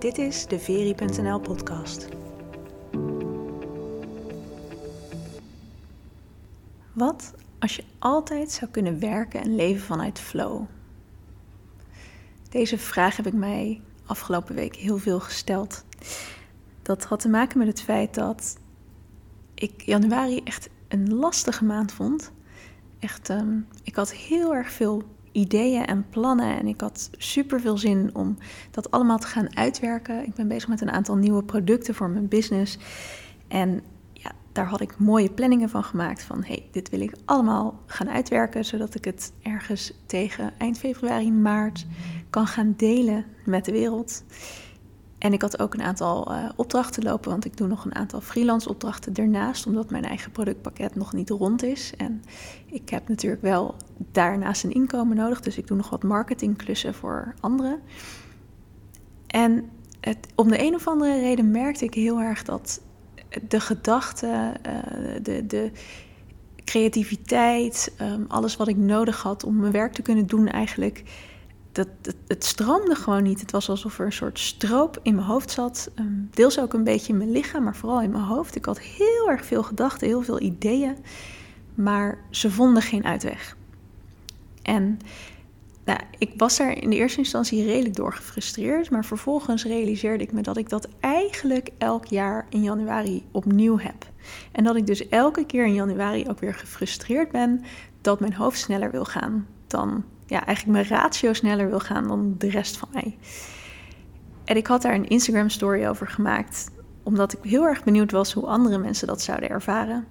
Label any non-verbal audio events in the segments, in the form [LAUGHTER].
Dit is de Veri.nl podcast. Wat als je altijd zou kunnen werken en leven vanuit flow? Deze vraag heb ik mij afgelopen week heel veel gesteld. Dat had te maken met het feit dat ik januari echt een lastige maand vond. Echt, um, ik had heel erg veel ideeën en plannen. En ik had super veel zin om dat allemaal te gaan uitwerken. Ik ben bezig met een aantal nieuwe producten voor mijn business. En ja, daar had ik mooie planningen van gemaakt. Van hey, dit wil ik allemaal gaan uitwerken. Zodat ik het ergens tegen eind februari, maart kan gaan delen met de wereld. En ik had ook een aantal uh, opdrachten lopen, want ik doe nog een aantal freelance opdrachten ernaast, omdat mijn eigen productpakket nog niet rond is. En ik heb natuurlijk wel daarnaast een inkomen nodig, dus ik doe nog wat marketingklussen voor anderen. En het, om de een of andere reden merkte ik heel erg dat de gedachten, uh, de, de creativiteit, um, alles wat ik nodig had om mijn werk te kunnen doen, eigenlijk dat, het, stroomde gewoon niet. Het was alsof er een soort stroop in mijn hoofd zat. Ehm, deels ook een beetje in mijn lichaam, maar vooral in mijn hoofd. Ik had heel erg veel gedachten, heel veel ideeën. Maar ze vonden geen uitweg. En nou, ik was daar in de eerste instantie redelijk door gefrustreerd. Maar vervolgens realiseerde ik me dat ik dat eigenlijk elk jaar in januari opnieuw heb. En dat ik dus elke keer in januari ook weer gefrustreerd ben dat mijn hoofd sneller wil gaan dan ja, eigenlijk mijn ratio sneller wil gaan dan de rest van mij. En ik had daar een Instagram story over gemaakt, omdat ik heel erg benieuwd was hoe andere mensen dat zouden ervaren.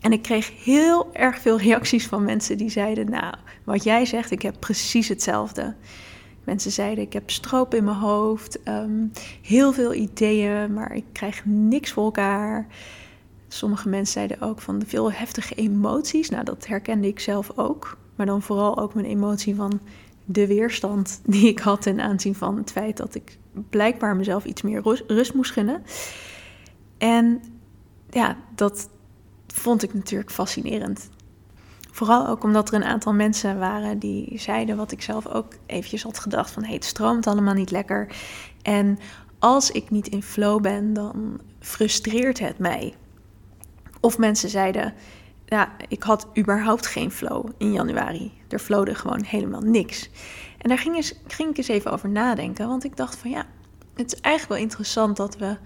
En ik kreeg heel erg veel reacties van mensen die zeiden: Nou, wat jij zegt, ik heb precies hetzelfde. Mensen zeiden: Ik heb stroop in mijn hoofd, um, heel veel ideeën, maar ik krijg niks voor elkaar. Sommige mensen zeiden ook van de veel heftige emoties. Nou, dat herkende ik zelf ook. Maar dan vooral ook mijn emotie van de weerstand [LAUGHS] die ik had ten aanzien van het feit dat ik blijkbaar mezelf iets meer rust moest gunnen. En ja, dat vond ik natuurlijk fascinerend. Vooral ook omdat er een aantal mensen waren die zeiden wat ik zelf ook eventjes had gedacht van hey, het stroomt allemaal niet lekker. En als ik niet in flow ben, dan frustreert het mij. Of mensen zeiden, ja, ik had überhaupt geen flow in januari. Er flowde gewoon helemaal niks. En daar ging, ging ik eens even over nadenken. Want ik dacht van ja, het is eigenlijk wel interessant dat we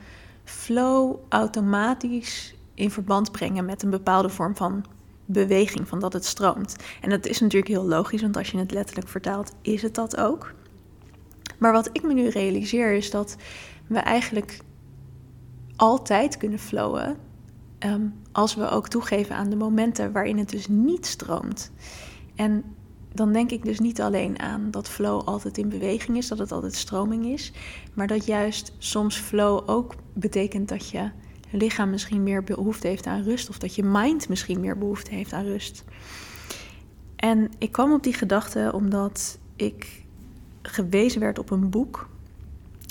flow automatisch in verband brengen met een bepaalde vorm van beweging, van dat het stroomt. En dat is natuurlijk heel logisch, want als je het letterlijk vertaalt, is het dat ook. Maar wat ik me nu realiseer is dat we eigenlijk altijd kunnen flowen Ehm, als we ook toegeven aan de momenten waarin het dus niet stroomt. En dan denk ik dus niet alleen aan dat flow altijd in beweging is, dat het altijd stroming is, maar dat juist soms flow ook betekent dat je lichaam misschien meer behoefte heeft aan rust of dat je mind misschien meer behoefte heeft aan rust. En ik kwam op die gedachte omdat ik gewezen werd op een boek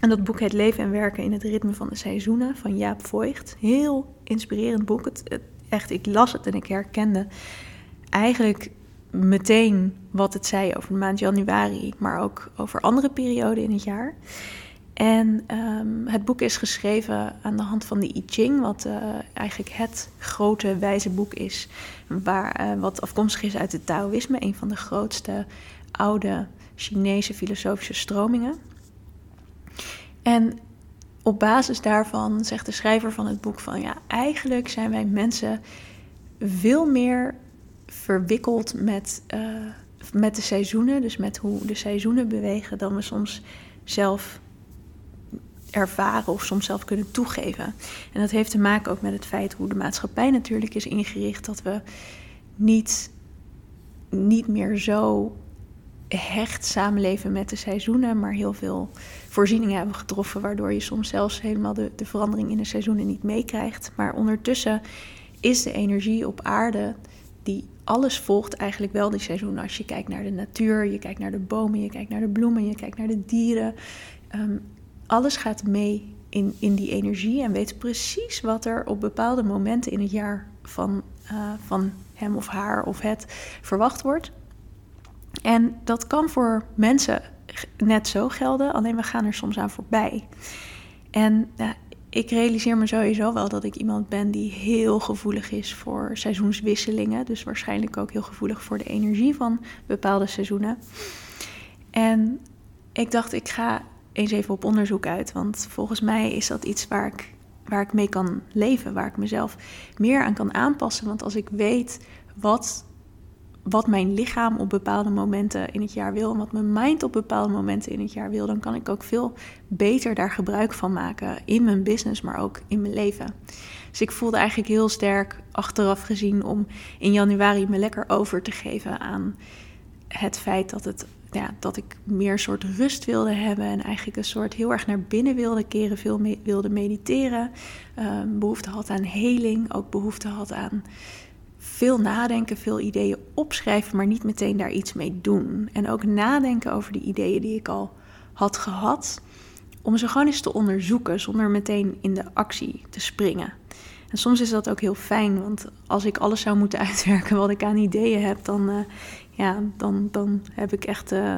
en dat boek heet Leven en Werken in het Ritme van de Seizoenen van Jaap Voigt. Heel inspirerend boek. Het, echt, ik las het en ik herkende eigenlijk meteen wat het zei over de maand januari, maar ook over andere perioden in het jaar. En um, het boek is geschreven aan de hand van de I Ching, wat uh, eigenlijk het grote wijze boek is, waar, uh, wat afkomstig is uit het Taoïsme, een van de grootste oude Chinese filosofische stromingen. En op basis daarvan zegt de schrijver van het boek van ja, eigenlijk zijn wij mensen veel meer verwikkeld met, uh, met de seizoenen, dus met hoe de seizoenen bewegen, dan we soms zelf ervaren of soms zelf kunnen toegeven. En dat heeft te maken ook met het feit hoe de maatschappij natuurlijk is ingericht, dat we niet, niet meer zo hecht samenleven met de seizoenen, maar heel veel voorzieningen hebben getroffen, waardoor je soms zelfs helemaal de, de verandering in de seizoenen niet meekrijgt. Maar ondertussen is de energie op aarde die alles volgt eigenlijk wel die seizoenen. Als je kijkt naar de natuur, je kijkt naar de bomen, je kijkt naar de bloemen, je kijkt naar de dieren. Um, alles gaat mee in, in die energie en weet precies wat er op bepaalde momenten in het jaar van, uh, van hem of haar of het verwacht wordt. En dat kan voor mensen net zo gelden, alleen we gaan er soms aan voorbij. En ik realiseer me sowieso wel dat ik iemand ben die heel gevoelig is voor seizoenswisselingen. Dus waarschijnlijk ook heel gevoelig voor de energie van bepaalde seizoenen. En ik dacht, ik ga eens even op onderzoek uit. Want volgens mij is dat iets waar ik, waar ik mee kan leven, waar ik mezelf meer aan kan aanpassen. Want als ik weet wat wat mijn lichaam op bepaalde momenten in het jaar wil en wat mijn mind op bepaalde momenten in het jaar wil, dan kan ik ook veel beter daar gebruik van maken in mijn business, maar ook in mijn leven. Dus ik voelde eigenlijk heel sterk achteraf gezien om in januari me lekker over te geven aan het feit dat, het, ja, dat ik meer soort rust wilde hebben en eigenlijk een soort heel erg naar binnen wilde keren, veel wilde mediteren, um, behoefte had aan heling, ook behoefte had aan veel nadenken, veel ideeën opschrijven, maar niet meteen daar iets mee doen. En ook nadenken over de ideeën die ik al had gehad, om ze gewoon eens te onderzoeken zonder meteen in de actie te springen. En soms is dat ook heel fijn, want als ik alles zou moeten [LAUGHS] uitwerken wat ik aan ideeën heb, dan, uh, ja, dan, dan heb ik echt uh,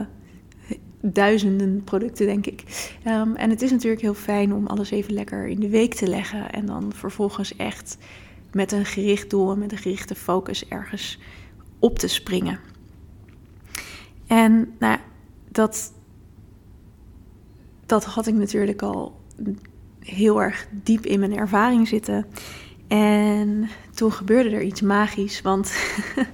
duizenden producten, denk ik. Um, en het is natuurlijk heel fijn om alles even lekker in de week te leggen en dan vervolgens echt met een gericht doel en met een gerichte focus ergens op te springen. En nou, dat, dat had ik natuurlijk al heel erg diep in mijn ervaring zitten. En toen gebeurde er iets magisch, want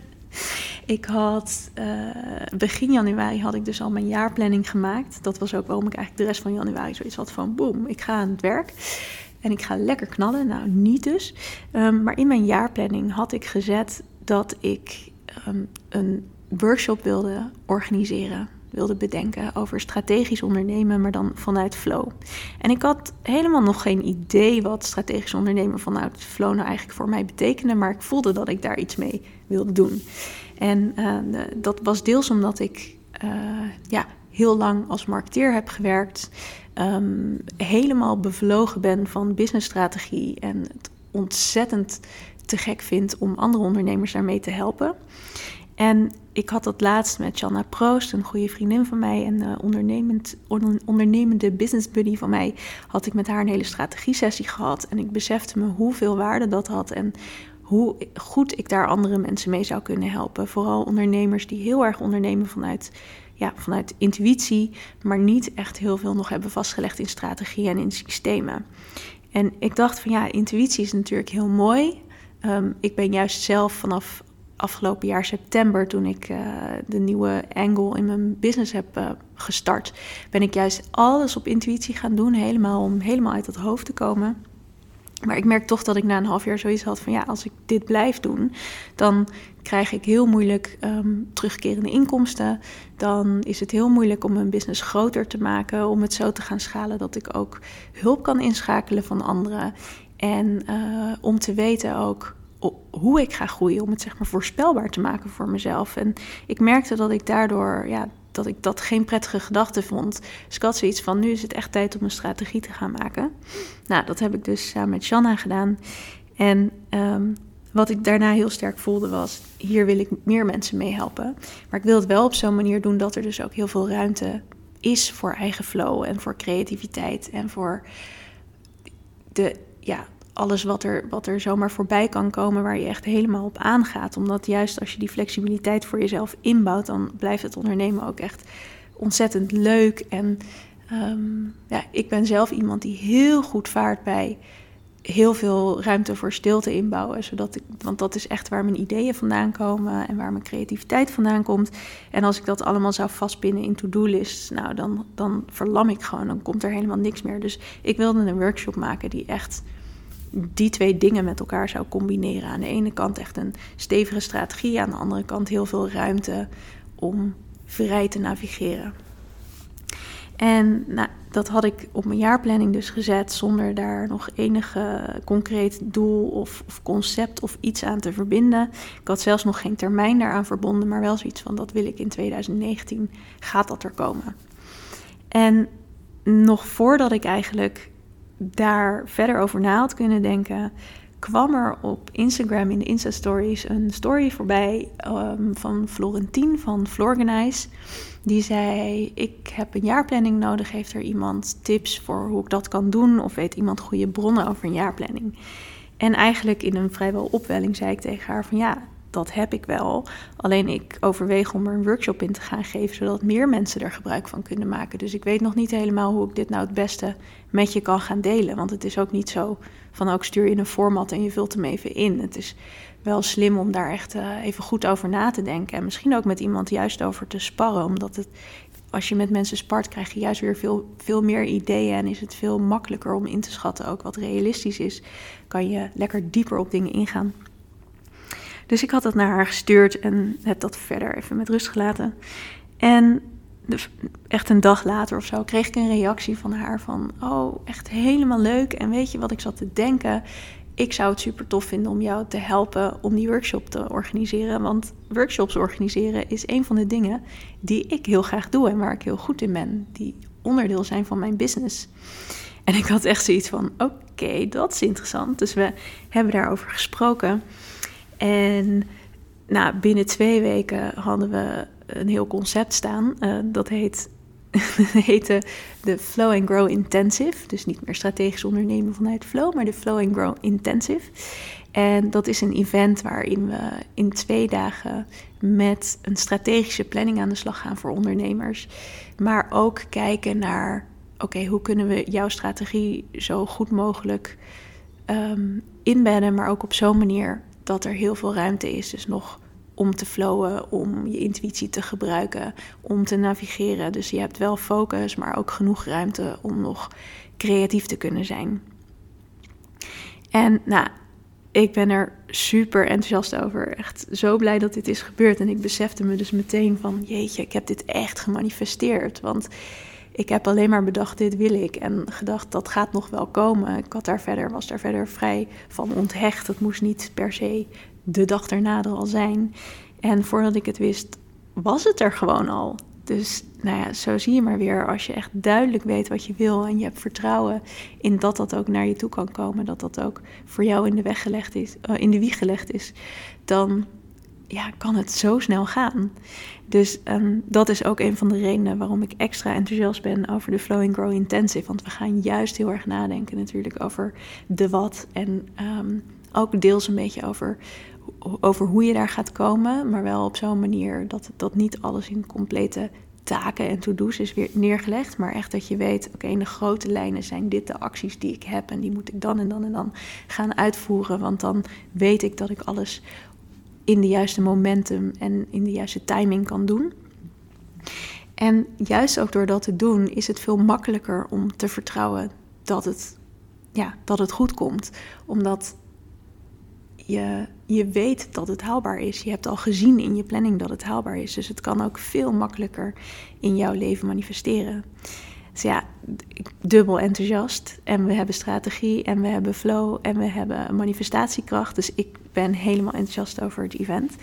[LAUGHS] ik had uh, begin januari had ik dus al mijn jaarplanning gemaakt. Dat was ook waarom ik eigenlijk de rest van januari zoiets had van boem, ik ga aan het werk. En ik ga lekker knallen. Nou, niet dus. Ehm, maar in mijn jaarplanning had ik gezet dat ik ehm, een workshop wilde organiseren. Wilde bedenken over strategisch ondernemen, maar dan vanuit flow. En ik had helemaal nog geen idee wat strategisch ondernemen vanuit flow nou eigenlijk voor mij betekende. Maar ik voelde dat ik daar iets mee wilde doen. En uh, dat was deels omdat ik uh, ja, heel lang als marketeer heb gewerkt. Um, helemaal bevlogen ben van businessstrategie en het ontzettend te gek vind om andere ondernemers daarmee te helpen. En ik had dat laatst met Janna Proost, een goede vriendin van mij en uh, ondernemend, ondernemende business buddy van mij, had ik met haar een hele strategie-sessie gehad. En ik besefte me hoeveel waarde dat had en hoe goed ik daar andere mensen mee zou kunnen helpen. Vooral ondernemers die heel erg ondernemen vanuit vanuit intuïtie, maar niet echt heel veel nog hebben vastgelegd in strategieën en in systemen. En ik dacht van ja, intuïtie is natuurlijk heel mooi. Ehm, ik ben juist zelf vanaf afgelopen jaar september, toen ik uh, de nieuwe angle in mijn business heb uh, gestart, ben ik juist alles op intuïtie gaan doen, helemaal om helemaal uit het hoofd te komen. Maar ik merk toch dat ik na een half jaar zoiets had van ja, als ik dit blijf doen, dan krijg ik heel moeilijk um, terugkerende inkomsten. Dan is het heel moeilijk om mijn business groter te maken, om het zo te gaan schalen dat ik ook hulp kan inschakelen van anderen. En uh, om te weten ook hoe ik ga groeien, om het zeg maar voorspelbaar te maken voor mezelf. En ik merkte dat ik daardoor ja, dat ik dat geen prettige gedachte vond. Dus ik had zoiets van, nu is het echt tijd om een strategie te gaan maken. Nou, dat heb ik dus samen met Shanna gedaan. En um, wat ik daarna heel sterk voelde was, hier wil ik meer mensen mee helpen. Maar ik wil het wel op zo'n manier doen dat er dus ook heel veel ruimte is voor eigen flow en voor creativiteit en voor de, ja, alles wat er, wat er zomaar voorbij kan komen, waar je echt helemaal op aangaat. Omdat juist als je die flexibiliteit voor jezelf inbouwt, dan blijft het ondernemen ook echt ontzettend leuk. En um, ja, ik ben zelf iemand die heel goed vaart bij heel veel ruimte voor stilte inbouwen. Zodat ik, want dat is echt waar mijn ideeën vandaan komen en waar mijn creativiteit vandaan komt. En als ik dat allemaal zou vastpinnen in to-do-lists, nou dan, dan verlam ik gewoon. Dan komt er helemaal niks meer. Dus ik wilde een workshop maken die echt die twee dingen met elkaar zou combineren. Aan de ene kant echt een stevige strategie, aan de andere kant heel veel ruimte om vrij te navigeren. En nou, dat had ik op mijn jaarplanning dus gezet zonder daar nog enige concreet doel of, of, concept of iets aan te verbinden. Ik had zelfs nog geen termijn daaraan verbonden, maar wel zoiets van dat wil ik in 2019, gaat dat er komen. En nog voordat ik eigenlijk daar verder over na had kunnen denken, kwam er op Instagram in de Insta-stories een story voorbij um, van Florentien van Florganize. Die zei: Ik heb een jaarplanning nodig. Heeft er iemand tips voor hoe ik dat kan doen? Of weet iemand goede bronnen over een jaarplanning? En eigenlijk in een vrijwel opwelling zei ik tegen haar: van ja, dat heb ik wel. Alleen ik overweeg om er een workshop in te gaan geven, zodat meer mensen er gebruik van kunnen maken. Dus ik weet nog niet helemaal hoe ik dit nou het beste met je kan gaan delen. Want het is ook niet zo van ook stuur je een format en je vult hem even in. Het is wel slim om daar echt uh, even goed over na te denken. En misschien ook met iemand juist over te sparren. Omdat het, als je met mensen spart, krijg je juist weer veel, veel meer ideeën. En is het veel makkelijker om in te schatten ook wat realistisch is. Kan je lekker dieper op dingen ingaan. Dus ik had dat naar haar gestuurd en heb dat verder even met rust gelaten. En echt een dag later of zo kreeg ik een reactie van haar van... oh, echt helemaal leuk. En weet je wat ik zat te denken? Ik zou het super tof vinden om jou te helpen om die workshop te organiseren. Want workshops organiseren is een van de dingen die ik heel graag doe en waar ik heel goed in ben. Die onderdeel zijn van mijn business. En ik had echt zoiets van: oké, dat is interessant. Dus we hebben daarover gesproken. En nou, binnen twee weken hadden we een heel concept staan. Uh, dat heet, [LAUGHS] heette de Flow and Grow Intensive. Dus niet meer strategisch ondernemen vanuit Flow, maar de Flow and Grow Intensive. En dat is een event waarin we in twee dagen met een strategische planning aan de slag gaan voor ondernemers. Maar ook kijken naar, oké, hoe kunnen we jouw strategie zo goed mogelijk um, inbedden, maar ook op zo'n manier dat er heel veel ruimte is. Dus nog om te flowen, om je intuïtie te gebruiken, om te navigeren. Dus je hebt wel focus, maar ook genoeg ruimte om nog creatief te kunnen zijn. En nou, ik ben er super enthousiast over. Echt zo blij dat dit is gebeurd. En ik besefte me dus meteen van, jeetje, ik heb dit echt gemanifesteerd. Want ik heb alleen maar bedacht, dit wil ik. En gedacht, dat gaat nog wel komen. Ik had daar verder, was daar verder vrij van onthecht. Het moest niet per se de dag erna er al zijn. En voordat ik het wist, was het er gewoon al. Dus nou ja, zo zie je maar weer, als je echt duidelijk weet wat je wil en je hebt vertrouwen in dat dat ook naar je toe kan komen, dat dat ook voor jou in de weg gelegd is, uh, in de wieg gelegd is, dan ja, kan het zo snel gaan. Dus um, dat is ook een van de redenen waarom ik extra enthousiast ben over de Flow and Grow Intensive. Want we gaan juist heel erg nadenken natuurlijk over de wat. En um, ook deels een beetje over, over hoe je daar gaat komen. Maar wel op zo'n manier dat, dat niet alles in complete taken en to-do's is weer neergelegd. Maar echt dat je weet, oké, in de grote lijnen zijn dit de acties die ik heb. En die moet ik dan en dan en dan gaan uitvoeren. Want dan weet ik dat ik alles in de juiste momentum en in de juiste timing kan doen. En juist ook door dat te doen is het veel makkelijker om te vertrouwen dat het, ja, dat het goed komt. Omdat je, je weet dat het haalbaar is. Je hebt al gezien in je planning dat het haalbaar is. Dus het kan ook veel makkelijker in jouw leven manifesteren. Dus ja, dubbel enthousiast. En we hebben strategie en we hebben flow en we hebben manifestatiekracht. Dus ik ben helemaal enthousiast over het event.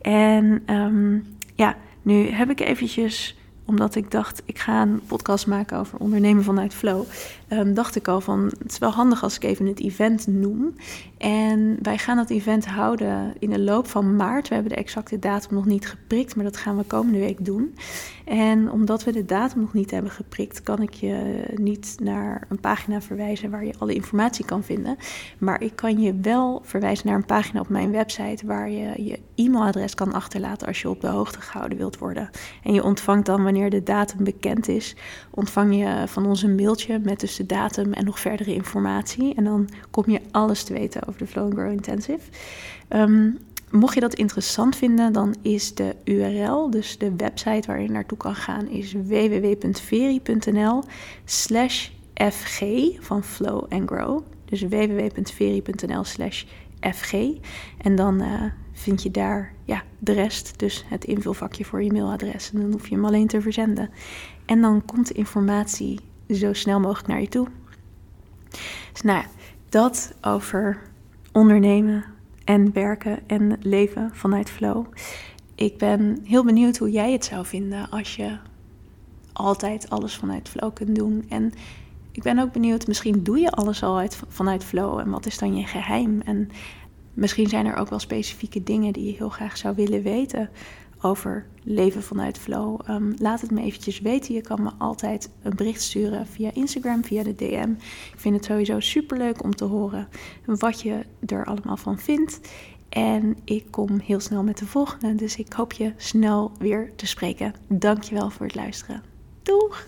En um, ja, nu heb ik eventjes omdat ik dacht, ik ga een podcast maken over ondernemen vanuit flow. Um, dacht ik al van, het is wel handig als ik even het event noem. En wij gaan dat event houden in de loop van maart. We hebben de exacte datum nog niet geprikt, maar dat gaan we komende week doen. En omdat we de datum nog niet hebben geprikt, kan ik je niet naar een pagina verwijzen waar je alle informatie kan vinden. Maar ik kan je wel verwijzen naar een pagina op mijn website waar je je e-mailadres kan achterlaten als je op de hoogte gehouden wilt worden. En je ontvangt dan wanneer de datum bekend is, ontvang je van ons een mailtje met dus de datum en nog verdere informatie. En dan kom je alles te weten over de Flow and Grow Intensive. Ehm, mocht je dat interessant vinden, dan is de URL, dus de website waar je naartoe kan gaan, is www.veri.nl fg van Flow and Grow. Dus www.veri.nl slash fg. En dan uh, vind je daar ja, de rest, dus het invulvakje voor je mailadres. En dan hoef je hem alleen te verzenden. En dan komt de informatie zo snel mogelijk naar je toe. Dus nou ja, dat over ondernemen en werken en leven vanuit flow. Ik ben heel benieuwd hoe jij het zou vinden als je altijd alles vanuit flow kunt doen. En ik ben ook benieuwd, misschien doe je alles al uit, vanuit flow. En wat is dan je geheim? En misschien zijn er ook wel specifieke dingen die je heel graag zou willen weten over leven vanuit flow. Ehm, laat het me eventjes weten. Je kan me altijd een bericht sturen via Instagram, via de DM. Ik vind het sowieso super leuk om te horen wat je er allemaal van vindt. En ik kom heel snel met de volgende. Dus ik hoop je snel weer te spreken. Dankjewel voor het luisteren. Doeg!